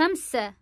خمسة.